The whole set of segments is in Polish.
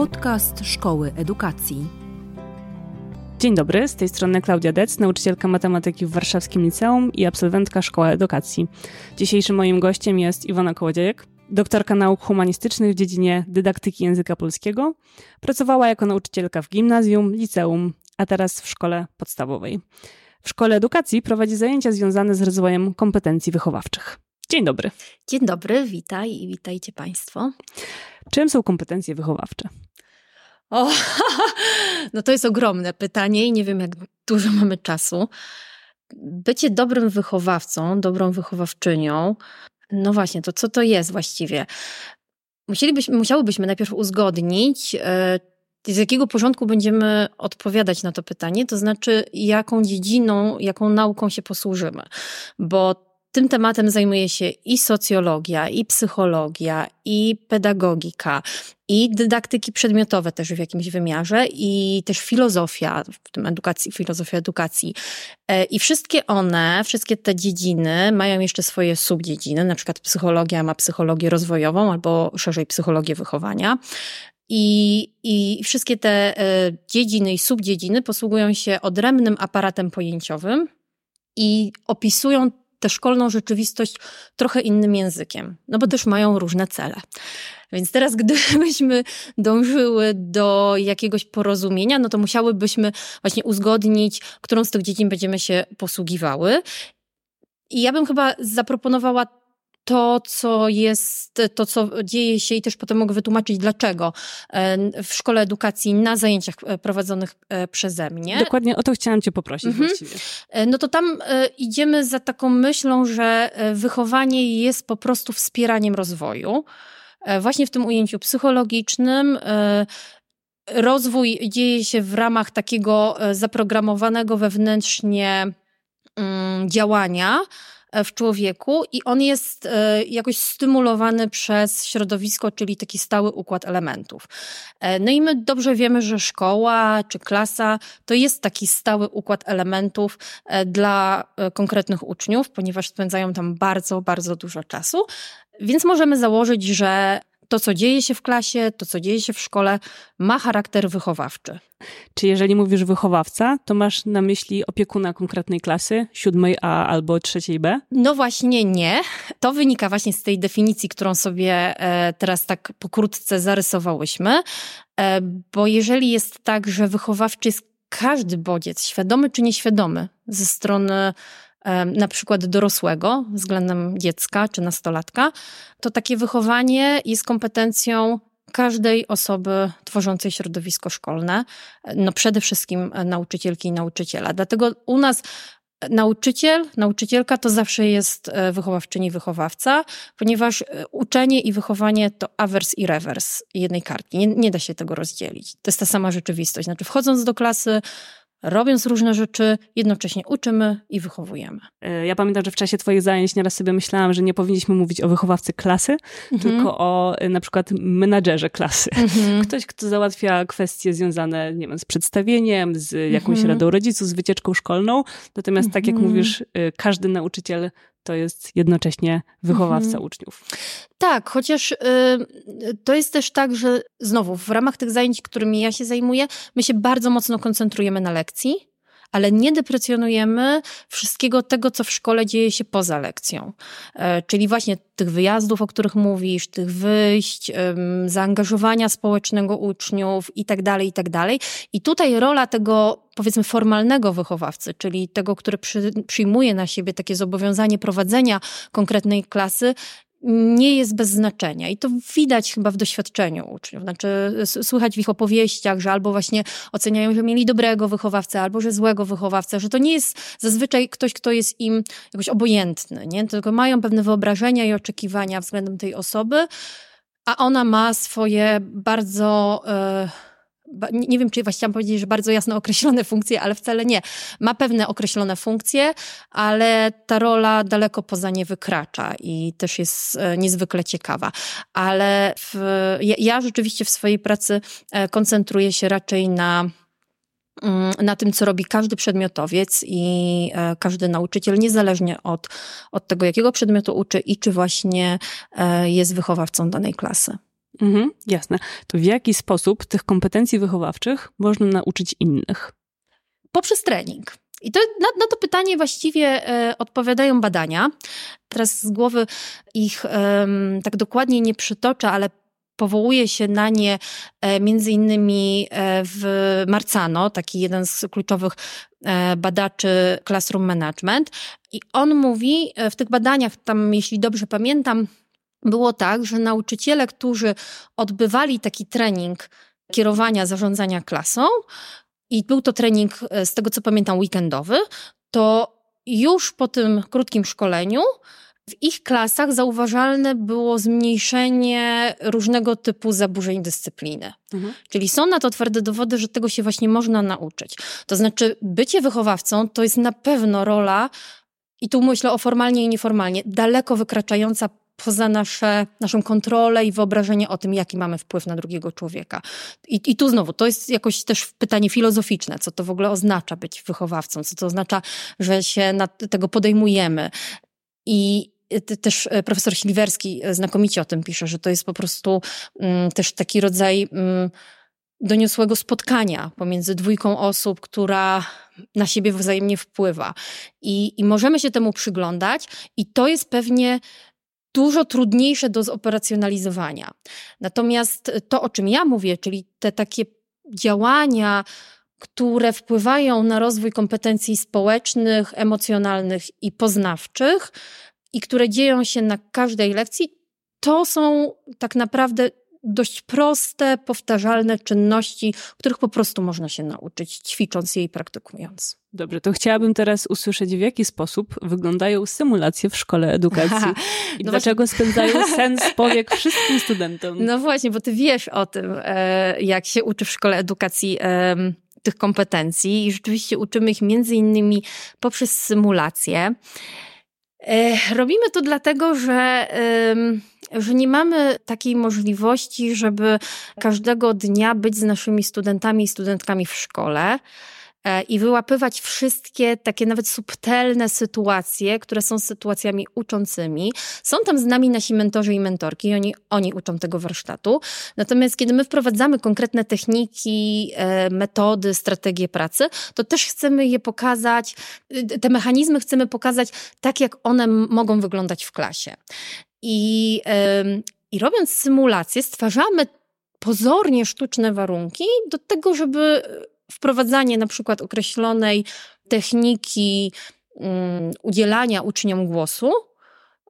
Podcast Szkoły Edukacji. Dzień dobry, z tej strony Klaudia Dec, nauczycielka matematyki w Warszawskim Liceum i absolwentka Szkoły Edukacji. Dzisiejszym moim gościem jest Iwona Kołodziejek, doktorka nauk humanistycznych w dziedzinie dydaktyki języka polskiego. Pracowała jako nauczycielka w gimnazjum, liceum, a teraz w szkole podstawowej. W Szkole Edukacji prowadzi zajęcia związane z rozwojem kompetencji wychowawczych. Dzień dobry. Dzień dobry, witaj i witajcie Państwo. Czym są kompetencje wychowawcze? O, no to jest ogromne pytanie i nie wiem, jak dużo mamy czasu. Bycie dobrym wychowawcą, dobrą wychowawczynią, no właśnie, to co to jest właściwie? Musielibyśmy, musiałybyśmy najpierw uzgodnić, e, z jakiego porządku będziemy odpowiadać na to pytanie, to znaczy jaką dziedziną, jaką nauką się posłużymy. Bo tym tematem zajmuje się i socjologia, i psychologia, i pedagogika, i dydaktyki przedmiotowe też w jakimś wymiarze, i też filozofia, w tym edukacji, filozofia edukacji. E, I wszystkie one, wszystkie te dziedziny mają jeszcze swoje subdziedziny, na przykład psychologia ma psychologię rozwojową albo szerzej psychologię wychowania. I, I wszystkie te e, dziedziny i subdziedziny posługują się odrębnym aparatem pojęciowym i opisują tę szkolną rzeczywistość trochę innym językiem, no bo też mają różne cele. Więc teraz, gdybyśmy dążyły do jakiegoś porozumienia, no to musiałybyśmy właśnie uzgodnić, którą z tych dziedzin będziemy się posługiwały. I ja bym chyba zaproponowała to, co jest, to, co dzieje się i też potem mogę wytłumaczyć dlaczego e, w szkole edukacji na zajęciach e, prowadzonych e, przeze mnie. Dokładnie o to chciałam cię poprosić mhm. właściwie. No to tam idziemy za taką myślą, że wychowanie jest po prostu wspieraniem rozwoju. Właśnie w tym ujęciu psychologicznym, rozwój dzieje się w ramach takiego zaprogramowanego wewnętrznie mm, działania, w człowieku i on jest e, jakoś stymulowany przez środowisko, czyli taki stały układ elementów. E, no i my dobrze wiemy, że szkoła czy klasa to jest taki stały układ elementów dla konkretnych uczniów, ponieważ spędzają tam bardzo, bardzo dużo czasu. Więc możemy założyć, że to, co dzieje się w klasie, to, co dzieje się w szkole, ma charakter wychowawczy. Czy jeżeli mówisz wychowawca, to masz na myśli opiekuna konkretnej klasy, siódmej A albo trzeciej B? No właśnie nie. To wynika właśnie z tej definicji, którą sobie e, teraz tak pokrótce zarysowałyśmy. E, bo jeżeli jest tak, że wychowawczy jest każdy bodziec, świadomy czy nieświadomy, ze strony na przykład dorosłego względem dziecka czy nastolatka, to takie wychowanie jest kompetencją każdej osoby tworzącej środowisko szkolne, no przede wszystkim nauczycielki i nauczyciela. Dlatego u nas nauczyciel, nauczycielka to zawsze jest e, wychowawczyni, wychowawca, ponieważ e, uczenie i wychowanie to awers i rewers jednej kartki. Nie, nie da się tego rozdzielić. To jest ta sama rzeczywistość. Znaczy, wchodząc do klasy, robiąc różne rzeczy, jednocześnie uczymy i wychowujemy. E, ja pamiętam, że w czasie Twoich zajęć nieraz sobie myślałam, że nie powinniśmy mówić o wychowawcy klasy, mhm. tylko o e, na przykład menadżerze klasy. Mhm. Ktoś, kto załatwia kwestie związane, nie wiem, z przedstawieniem, z jakąś mhm. radą rodziców, z wycieczką szkolną. Natomiast tak jak mhm. mówisz, e, każdy nauczyciel to jest jednocześnie wychowawca mhm. uczniów. Tak, chociaż y, to jest też tak, że znowu w ramach tych zajęć, którymi ja się zajmuję, my się bardzo mocno koncentrujemy na lekcji ale nie deprecjonujemy wszystkiego tego, co w szkole dzieje się poza lekcją. E, czyli właśnie tych wyjazdów, o których mówisz, tych wyjść, zaangażowania społecznego uczniów i tak dalej, i tak dalej. I tutaj rola tego, powiedzmy, formalnego wychowawcy, czyli tego, który przy, przyjmuje na siebie takie zobowiązanie prowadzenia konkretnej klasy, nie jest bez znaczenia. I to widać chyba w doświadczeniu uczniów. Znaczy, słychać w ich opowieściach, że albo właśnie oceniają, że mieli dobrego wychowawcę, albo że złego wychowawcę, że to nie jest zazwyczaj ktoś, kto jest im jakoś obojętny, nie? tylko mają pewne wyobrażenia i oczekiwania względem tej osoby, a ona ma swoje bardzo. Yy, nie wiem, czy właściwie powiedzieć, że bardzo jasno określone funkcje, ale wcale nie. Ma pewne określone funkcje, ale ta rola daleko poza nie wykracza i też jest e, niezwykle ciekawa. Ale w, ja rzeczywiście w swojej pracy e, koncentruję się raczej na mm, na tym, co robi każdy przedmiotowiec i e, każdy nauczyciel, niezależnie od, od tego, jakiego przedmiotu uczy i czy właśnie jest wychowawcą danej klasy. Mhm, jasne. To w jaki sposób tych kompetencji wychowawczych można nauczyć innych? Poprzez trening. I to, na, na, to pytanie właściwie e, odpowiadają badania. Teraz z głowy ich e, tak dokładnie nie przytoczę, ale powołuje się na nie e, między innymi e, w Marcano, taki jeden z kluczowych e, badaczy Classroom Management. I on mówi w tych badaniach, tam jeśli dobrze pamiętam, było tak, że nauczyciele, którzy odbywali taki trening kierowania, zarządzania klasą, i był to trening, z tego co pamiętam, weekendowy, to już po tym krótkim szkoleniu w ich klasach zauważalne było zmniejszenie różnego typu zaburzeń dyscypliny. Mhm. Czyli są na to twarde dowody, że tego się właśnie można nauczyć. To znaczy, bycie wychowawcą to jest na pewno rola, i tu myślę o formalnie i nieformalnie, daleko wykraczająca poza nasze, naszą kontrolę i wyobrażenie o tym, jaki mamy wpływ na drugiego człowieka. I, I tu znowu, to jest jakoś też pytanie filozoficzne, co to w ogóle oznacza być wychowawcą, co to oznacza, że się tego podejmujemy. I też e, profesor Silwerski e, znakomicie o tym pisze, że to jest po prostu mm, też taki rodzaj mm, doniosłego spotkania pomiędzy dwójką osób, która na siebie wzajemnie wpływa. I, I możemy się temu przyglądać, i to jest pewnie dużo trudniejsze do zoperacjonalizowania. Natomiast to, o czym ja mówię, czyli te takie działania, które wpływają na rozwój kompetencji społecznych, emocjonalnych i poznawczych, i które dzieją się na każdej lekcji, to są tak naprawdę dość proste, powtarzalne czynności, których po prostu można się nauczyć, ćwicząc je i praktykując. Dobrze, to chciałabym teraz usłyszeć, w jaki sposób wyglądają symulacje w szkole edukacji i no dlaczego właśnie... spędzają sens powiek wszystkim studentom. No właśnie, bo ty wiesz o tym, e, jak się uczy w szkole edukacji tych kompetencji i rzeczywiście uczymy ich między innymi poprzez symulacje. E, robimy to dlatego, że, że nie mamy takiej możliwości, żeby każdego dnia być z naszymi studentami i studentkami w szkole. E, i wyłapywać wszystkie takie nawet subtelne sytuacje, które są sytuacjami uczącymi. Są tam z nami nasi mentorzy i mentorki, oni, oni uczą tego warsztatu. Natomiast kiedy my wprowadzamy konkretne techniki, e, metody, strategie pracy, to też chcemy je pokazać, te mechanizmy chcemy pokazać tak, jak one mogą wyglądać w klasie. I, i robiąc symulację, stwarzamy pozornie sztuczne warunki do tego, żeby wprowadzanie na przykład określonej techniki um, udzielania uczniom głosu,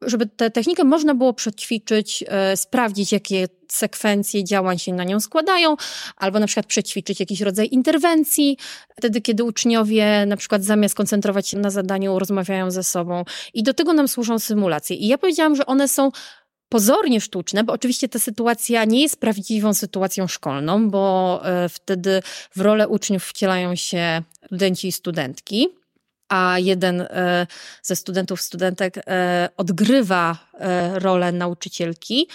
żeby tę technikę można było przećwiczyć, e, sprawdzić, jakie sekwencje działań się na nią składają, albo na przykład przećwiczyć jakiś rodzaj interwencji, wtedy, kiedy uczniowie na przykład zamiast koncentrować się na zadaniu, rozmawiają ze sobą. I do tego nam służą symulacje. I ja powiedziałam, że one są pozornie sztuczne, bo oczywiście ta sytuacja nie jest prawdziwą sytuacją szkolną, bo e, wtedy w rolę uczniów wcielają się studenci i studentki a jeden e, ze studentów, studentek e, odgrywa rolę nauczycielki,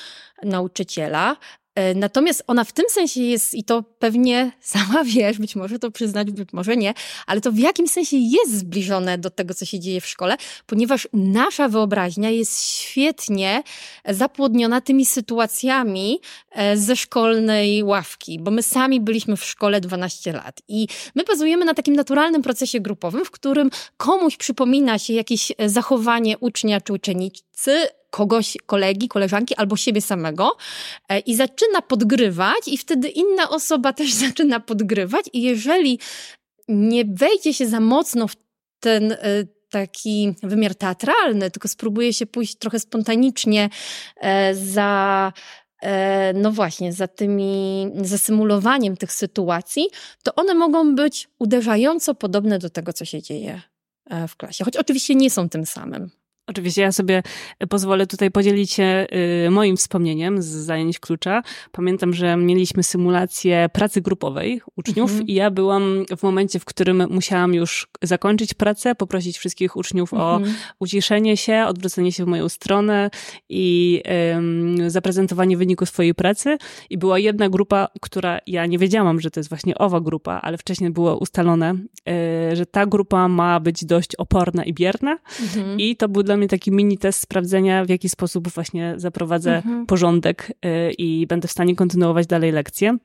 nauczyciela, E, natomiast ona w tym sensie jest, i to pewnie sama wiesz, być może to przyznać, być może nie, ale to w jakim sensie jest zbliżone do tego, co się dzieje w szkole, ponieważ nasza wyobraźnia jest świetnie zapłodniona tymi sytuacjami e, ze szkolnej ławki, bo my sami byliśmy w szkole 12 lat i my bazujemy na takim naturalnym procesie grupowym, w którym komuś przypomina się jakieś zachowanie ucznia czy uczennicy, kogoś, kolegi, koleżanki albo siebie samego e, i zaczyna podgrywać i wtedy inna osoba też zaczyna podgrywać i jeżeli nie wejdzie się za mocno w ten e, taki wymiar teatralny, tylko spróbuje się pójść trochę spontanicznie e, za no właśnie, za tymi, za symulowaniem tych sytuacji, to one mogą być uderzająco podobne do tego, co się dzieje w klasie. Choć oczywiście nie są tym samym. Oczywiście ja sobie pozwolę tutaj podzielić się y, moim wspomnieniem z zajęć klucza. Pamiętam, że mieliśmy symulację pracy grupowej uczniów mhm. i ja byłam w momencie, w którym musiałam już zakończyć pracę, poprosić wszystkich uczniów mhm. o uciszenie się, odwrócenie się w moją stronę i um, zaprezentowanie wyniku swojej pracy. I była jedna grupa, która ja nie wiedziałam, że to jest właśnie owa grupa, ale wcześniej było ustalone, y, że ta grupa ma być dość oporna i bierna. Mhm. I to był dla dla mnie taki mini test sprawdzenia, w jaki sposób właśnie zaprowadzę mhm. porządek y, i będę w stanie kontynuować dalej lekcje.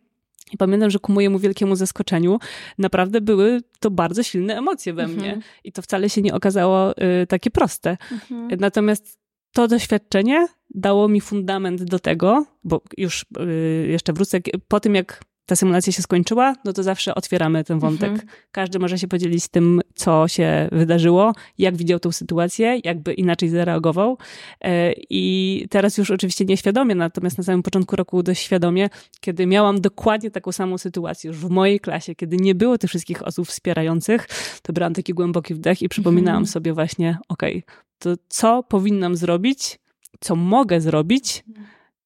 I pamiętam, że ku mojemu wielkiemu zaskoczeniu naprawdę były to bardzo silne emocje we mnie. Mhm. I to wcale się nie okazało y, takie proste. Mhm. Natomiast to doświadczenie dało mi fundament do tego, bo już y, jeszcze wrócę, po tym jak ta symulacja się skończyła, no to zawsze otwieramy ten wątek. Mhm. Każdy może się podzielić tym, co się wydarzyło, jak widział tą sytuację, jakby inaczej zareagował. E, I teraz już oczywiście nieświadomie, natomiast na samym początku roku dość świadomie, kiedy miałam dokładnie taką samą sytuację już w mojej klasie, kiedy nie było tych wszystkich osób wspierających, to brałam taki głęboki wdech i przypominałam mhm. sobie właśnie, okej, okay, to co powinnam zrobić, co mogę zrobić,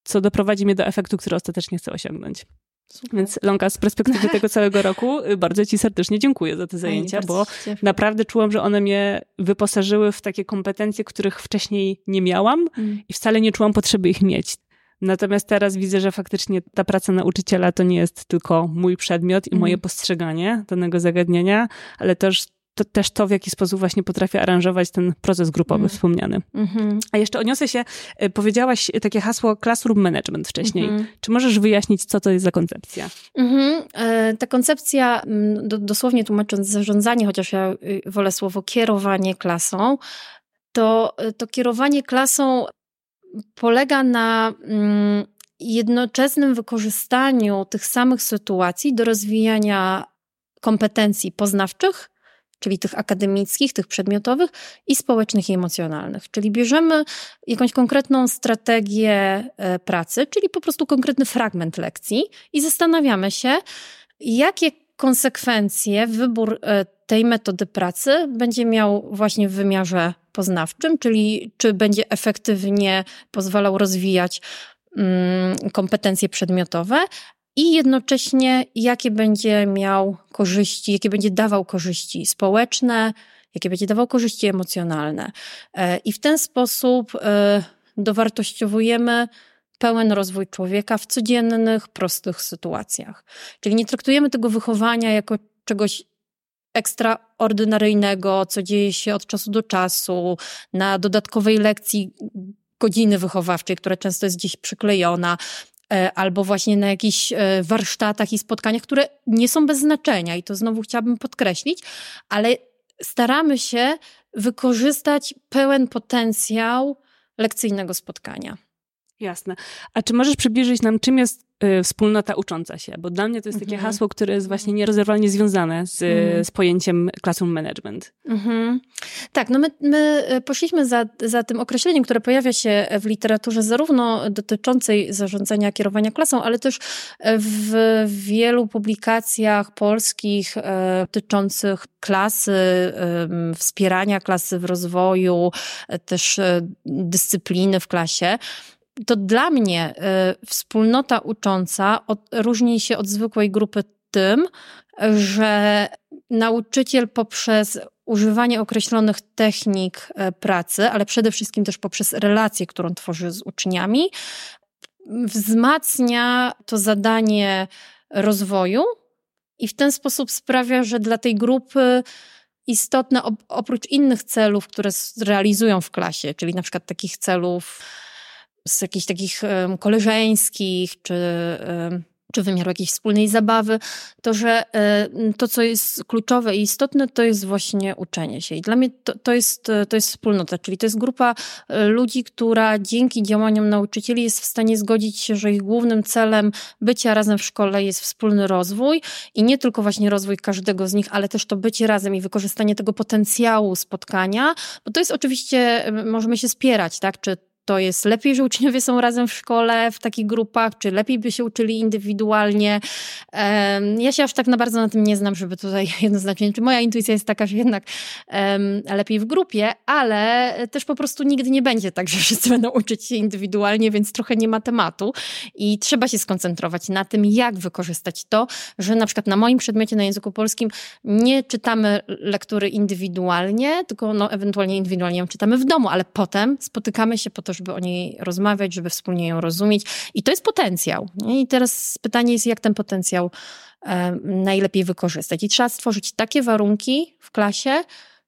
co doprowadzi mnie do efektu, który ostatecznie chcę osiągnąć. Super. Więc Lonka, z perspektywy tego całego roku y, bardzo Ci serdecznie dziękuję za te zajęcia, bo naprawdę czułam, że one mnie wyposażyły w takie kompetencje, których wcześniej nie miałam mm. i wcale nie czułam potrzeby ich mieć. Natomiast teraz widzę, że faktycznie ta praca nauczyciela to nie jest tylko mój przedmiot i mm. moje postrzeganie danego zagadnienia, ale też to też to, w jaki sposób właśnie potrafię aranżować ten proces grupowy mm. wspomniany. Mm -hmm. A jeszcze odniosę się, e, powiedziałaś takie hasło classroom management wcześniej. Mm -hmm. Czy możesz wyjaśnić, co to jest za koncepcja? -hmm. Ta koncepcja, do, dosłownie tłumacząc zarządzanie, chociaż ja y, wolę słowo kierowanie klasą, to, e, to kierowanie klasą polega na mm, jednoczesnym wykorzystaniu tych samych sytuacji do rozwijania kompetencji poznawczych czyli tych akademickich, tych przedmiotowych i społecznych i emocjonalnych. Czyli bierzemy jakąś konkretną strategię e, pracy, czyli po prostu konkretny fragment lekcji i zastanawiamy się, jakie konsekwencje wybór e, tej metody pracy będzie miał właśnie w wymiarze poznawczym, czyli czy będzie efektywnie pozwalał rozwijać mm, kompetencje przedmiotowe, i jednocześnie jakie będzie miał korzyści, jakie będzie dawał korzyści społeczne, jakie będzie dawał korzyści emocjonalne. E, I w ten sposób e, dowartościowujemy pełen rozwój człowieka w codziennych, prostych sytuacjach. Czyli nie traktujemy tego wychowania jako czegoś ekstraordynaryjnego, co dzieje się od czasu do czasu, na dodatkowej lekcji godziny wychowawczej, która często jest gdzieś przyklejona, albo właśnie na jakichś e, warsztatach i spotkaniach, które nie są bez znaczenia i to znowu chciałabym podkreślić, ale staramy się wykorzystać pełen potencjał lekcyjnego spotkania. Jasne. A czy możesz przybliżyć nam, czym jest y, wspólnota ucząca się? Bo dla mnie to jest takie mhm. hasło, które jest właśnie nierozerwalnie związane z, mhm. z pojęciem classroom management. Mhm. Tak, no my, my y, poszliśmy za, za tym określeniem, które pojawia się w literaturze zarówno dotyczącej zarządzania kierowania klasą, ale też w wielu publikacjach polskich dotyczących klasy, wspierania klasy w rozwoju, też dyscypliny w klasie to dla mnie y, wspólnota ucząca od, różni się od zwykłej grupy tym, że nauczyciel poprzez używanie określonych technik y, pracy, ale przede wszystkim też poprzez relację, którą tworzy z uczniami, wzmacnia to zadanie rozwoju i w ten sposób sprawia, że dla tej grupy istotne, oprócz innych celów, które realizują w klasie, czyli na przykład takich celów z jakichś takich koleżeńskich, czy, czy wymiaru jakiejś wspólnej zabawy, to że to, co jest kluczowe i istotne, to jest właśnie uczenie się. I dla mnie to, to, jest, to jest wspólnota, czyli to jest grupa e, ludzi, która dzięki działaniom nauczycieli jest w stanie zgodzić się, że ich głównym celem bycia razem w szkole jest wspólny rozwój i nie tylko właśnie rozwój każdego z nich, ale też to bycie razem i wykorzystanie tego potencjału spotkania, bo to jest oczywiście, możemy się spierać, tak, czy to jest lepiej, że uczniowie są razem w szkole, w takich grupach, czy lepiej by się uczyli indywidualnie. Ja się aż tak na bardzo na tym nie znam, żeby tutaj jednoznacznie, czy moja intuicja jest taka, że jednak lepiej w grupie, ale też po prostu nigdy nie będzie tak, że wszyscy będą uczyć się indywidualnie, więc trochę nie ma tematu i trzeba się skoncentrować na tym, jak wykorzystać to, że na przykład na moim przedmiocie na języku polskim nie czytamy lektury indywidualnie, tylko no, ewentualnie indywidualnie ją czytamy w domu, ale potem spotykamy się po to, żeby o niej rozmawiać, żeby wspólnie ją rozumieć. I to jest potencjał. I teraz pytanie jest, jak ten potencjał najlepiej wykorzystać. I trzeba stworzyć takie warunki w klasie,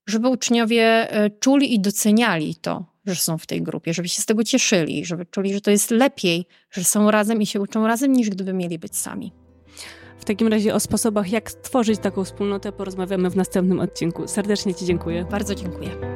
żeby uczniowie e, czuli i doceniali to, że są w tej grupie, żeby się z tego cieszyli, żeby czuli, że to jest lepiej, że są razem i się uczą razem, niż gdyby mieli być sami. W takim razie o sposobach, jak stworzyć taką wspólnotę, porozmawiamy w następnym odcinku. Serdecznie Ci dziękuję. Bardzo dziękuję.